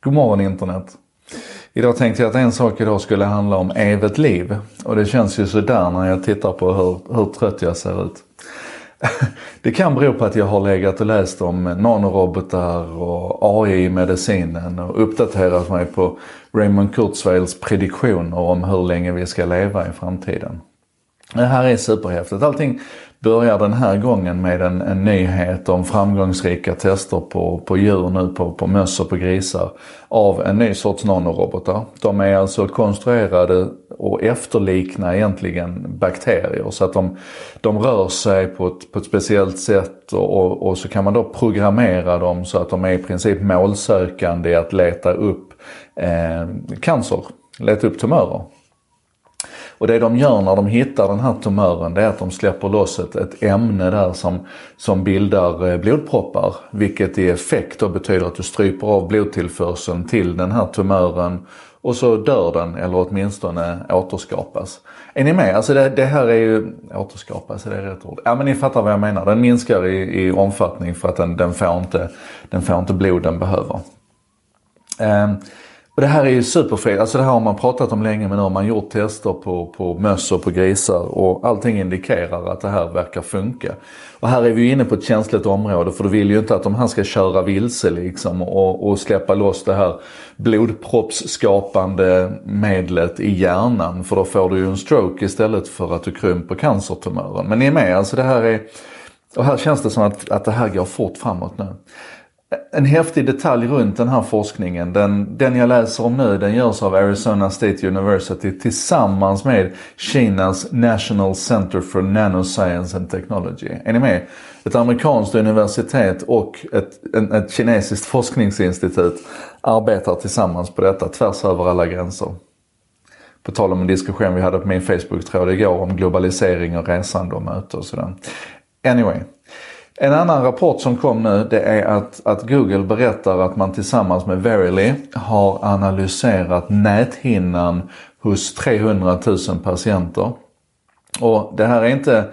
God morgon internet. Idag tänkte jag att en sak idag skulle handla om evigt liv. Och det känns ju sådär när jag tittar på hur, hur trött jag ser ut. Det kan bero på att jag har legat och läst om nanorobotar och AI i medicinen och uppdaterat mig på Raymond Kurzweils prediktioner om hur länge vi ska leva i framtiden. Det här är superhäftigt. Allting börjar den här gången med en, en nyhet om framgångsrika tester på, på djur nu, på, på möss och på grisar, av en ny sorts nanorobotar. De är alltså konstruerade och efterlikna egentligen bakterier så att de, de rör sig på ett, på ett speciellt sätt och, och, och så kan man då programmera dem så att de är i princip målsökande i att leta upp eh, cancer, leta upp tumörer. Och det de gör när de hittar den här tumören det är att de släpper loss ett, ett ämne där som, som bildar eh, blodproppar. Vilket i effekt då betyder att du stryper av blodtillförseln till den här tumören och så dör den eller åtminstone återskapas. Är ni med? Alltså det, det här är ju, återskapas, är det rätt ord? Ja men ni fattar vad jag menar. Den minskar i, i omfattning för att den, den, får inte, den får inte blod den behöver. Eh, och det här är ju superfel. Alltså det här har man pratat om länge men nu har man gjort tester på, på möss och på grisar och allting indikerar att det här verkar funka. Och här är vi ju inne på ett känsligt område för du vill ju inte att de här ska köra vilse liksom och, och släppa loss det här blodproppsskapande medlet i hjärnan för då får du ju en stroke istället för att du krymper cancertumören. Men ni är med, alltså det här är och här känns det som att, att det här går fort framåt nu en häftig detalj runt den här forskningen, den, den jag läser om nu, den görs av Arizona State University tillsammans med Kinas National Center for Nanoscience and Technology. Är ni med? Ett amerikanskt universitet och ett, ett, ett kinesiskt forskningsinstitut arbetar tillsammans på detta tvärs över alla gränser. På tal om en diskussion vi hade på min Facebook-tråd igår om globalisering och resande och möte och sådär. Anyway. En annan rapport som kom nu det är att, att Google berättar att man tillsammans med Verily har analyserat näthinnan hos 300 000 patienter. Och det här är inte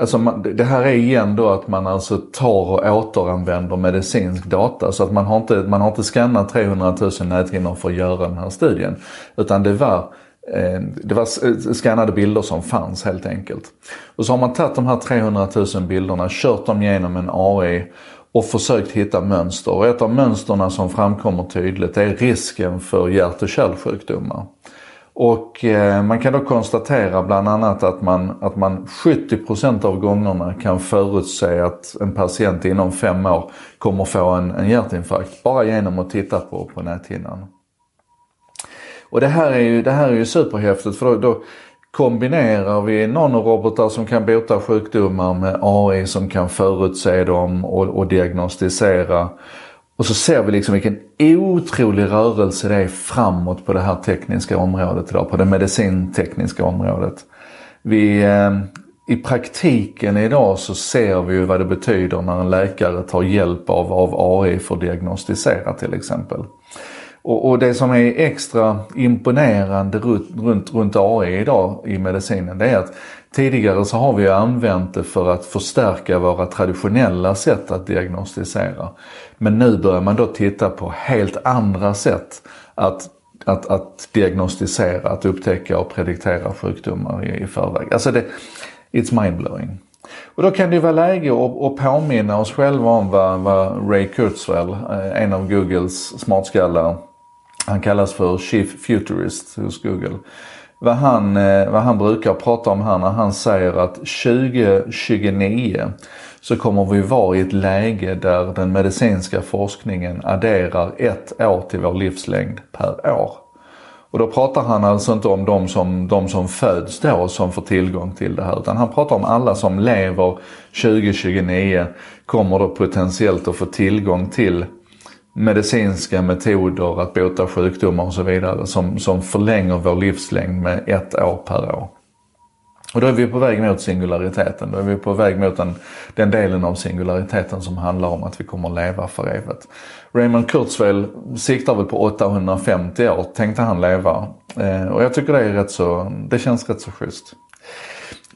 Alltså det här är igen då att man alltså tar och återanvänder medicinsk data. Så att man har inte, man har inte skannat 300 000 näthinnor för att göra den här studien. Utan det var Eh, det var eh, skannade bilder som fanns helt enkelt. Och så har man tagit de här 300 000 bilderna, kört dem genom en AI och försökt hitta mönster. Och ett av mönsterna som framkommer tydligt är risken för hjärt och kärlsjukdomar. Och eh, man kan då konstatera bland annat att man, att man 70% av gångerna kan förutse att en patient inom fem år kommer få en, en hjärtinfarkt bara genom att titta på, på näthinnan. Och det här är ju, det här är ju superhäftigt för då, då kombinerar vi nanorobotar som kan bota sjukdomar med AI som kan förutse dem och, och diagnostisera. Och så ser vi liksom vilken otrolig rörelse det är framåt på det här tekniska området idag, på det medicintekniska området. Vi, eh, I praktiken idag så ser vi ju vad det betyder när en läkare tar hjälp av, av AI för att diagnostisera till exempel. Och, och, det som är extra imponerande runt, runt, runt AI idag i medicinen det är att tidigare så har vi använt det för att förstärka våra traditionella sätt att diagnostisera. Men nu börjar man då titta på helt andra sätt att, att, att diagnostisera, att upptäcka och prediktera sjukdomar i, i förväg. Alltså det, it's mindblowing. Och då kan det vara läge att, att påminna oss själva om vad, vad Ray Kurzweil, eh, en av Googles smartskallar, han kallas för Chief Futurist hos Google. Vad han, eh, vad han brukar prata om här när han säger att 2029 så kommer vi vara i ett läge där den medicinska forskningen adderar ett år till vår livslängd per år. Och då pratar han alltså inte om de som, de som föds då som får tillgång till det här utan han pratar om alla som lever 2029 kommer då potentiellt att få tillgång till medicinska metoder att bota sjukdomar och så vidare som, som förlänger vår livslängd med ett år per år. Och då är vi på väg mot singulariteten. Då är vi på väg mot den, den delen av singulariteten som handlar om att vi kommer att leva för evigt. Raymond Kurzweil siktar väl på 850 år, tänkte han leva. Eh, och jag tycker det är rätt så, det känns rätt så schysst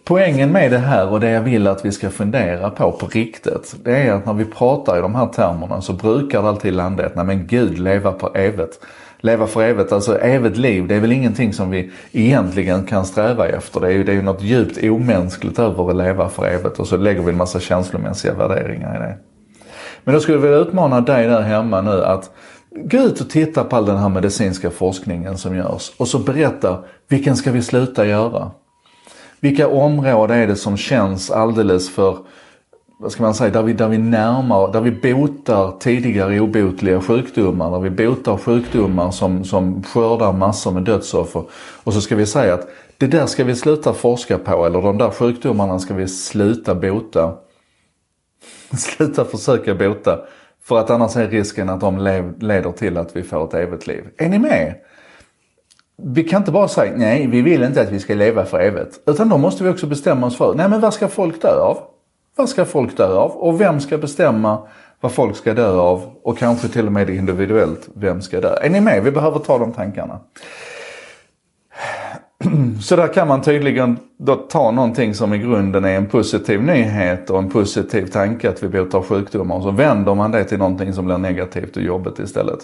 poängen med det här och det jag vill att vi ska fundera på på riktigt. Det är att när vi pratar i de här termerna så brukar det alltid landa i att nej men Gud leva på evigt. Leva för evigt, alltså evigt liv, det är väl ingenting som vi egentligen kan sträva efter. Det är ju, det är ju något djupt omänskligt över att leva för evigt och så lägger vi en massa känslomässiga värderingar i det. Men då skulle jag vilja utmana dig där hemma nu att gå ut och titta på all den här medicinska forskningen som görs och så berätta, vilken ska vi sluta göra? Vilka områden är det som känns alldeles för, vad ska man säga, där vi, där vi närmar, där vi botar tidigare obotliga sjukdomar, där vi botar sjukdomar som, som skördar massor med dödsoffer. Och så ska vi säga att det där ska vi sluta forska på eller de där sjukdomarna ska vi sluta bota. sluta försöka bota. För att annars är risken att de leder till att vi får ett evigt liv. Är ni med? Vi kan inte bara säga nej, vi vill inte att vi ska leva för evigt. Utan då måste vi också bestämma oss för, nej men vad ska folk dö av? Vad ska folk dö av? Och vem ska bestämma vad folk ska dö av? Och kanske till och med individuellt, vem ska dö? Är ni med? Vi behöver ta de tankarna. Så där kan man tydligen då ta någonting som i grunden är en positiv nyhet och en positiv tanke att vi botar sjukdomar och så vänder man det till någonting som blir negativt och jobbigt istället.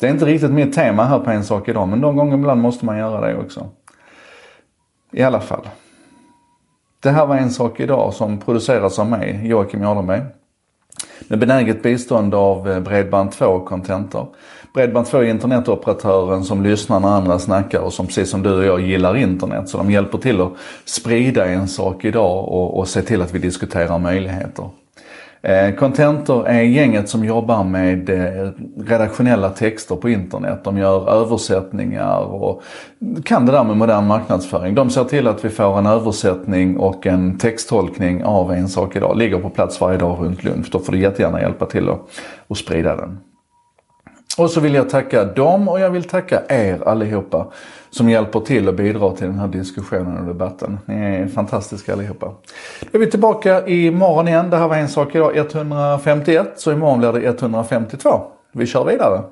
Det är inte riktigt mitt tema här på En sak idag men någon gång ibland måste man göra det också. I alla fall. Det här var En sak idag som produceras av mig, Joakim Jardenberg. Med benäget bistånd av eh, Bredband2 Contentor. Bredband2 är internetoperatören som lyssnar när andra snackar och som precis som du och jag gillar internet. Så de hjälper till att sprida En sak idag och, och se till att vi diskuterar möjligheter. Eh, Contentor är gänget som jobbar med eh, redaktionella texter på internet. De gör översättningar och kan det där med modern marknadsföring. De ser till att vi får en översättning och en texttolkning av En sak idag. Ligger på plats varje dag runt lunch. Då får du jättegärna hjälpa till att sprida den. Och så vill jag tacka dem och jag vill tacka er allihopa som hjälper till och bidrar till den här diskussionen och debatten. Ni är fantastiska allihopa. Då är vi tillbaka imorgon igen. Det här var en sak idag, 151. Så imorgon blir det 152. Vi kör vidare.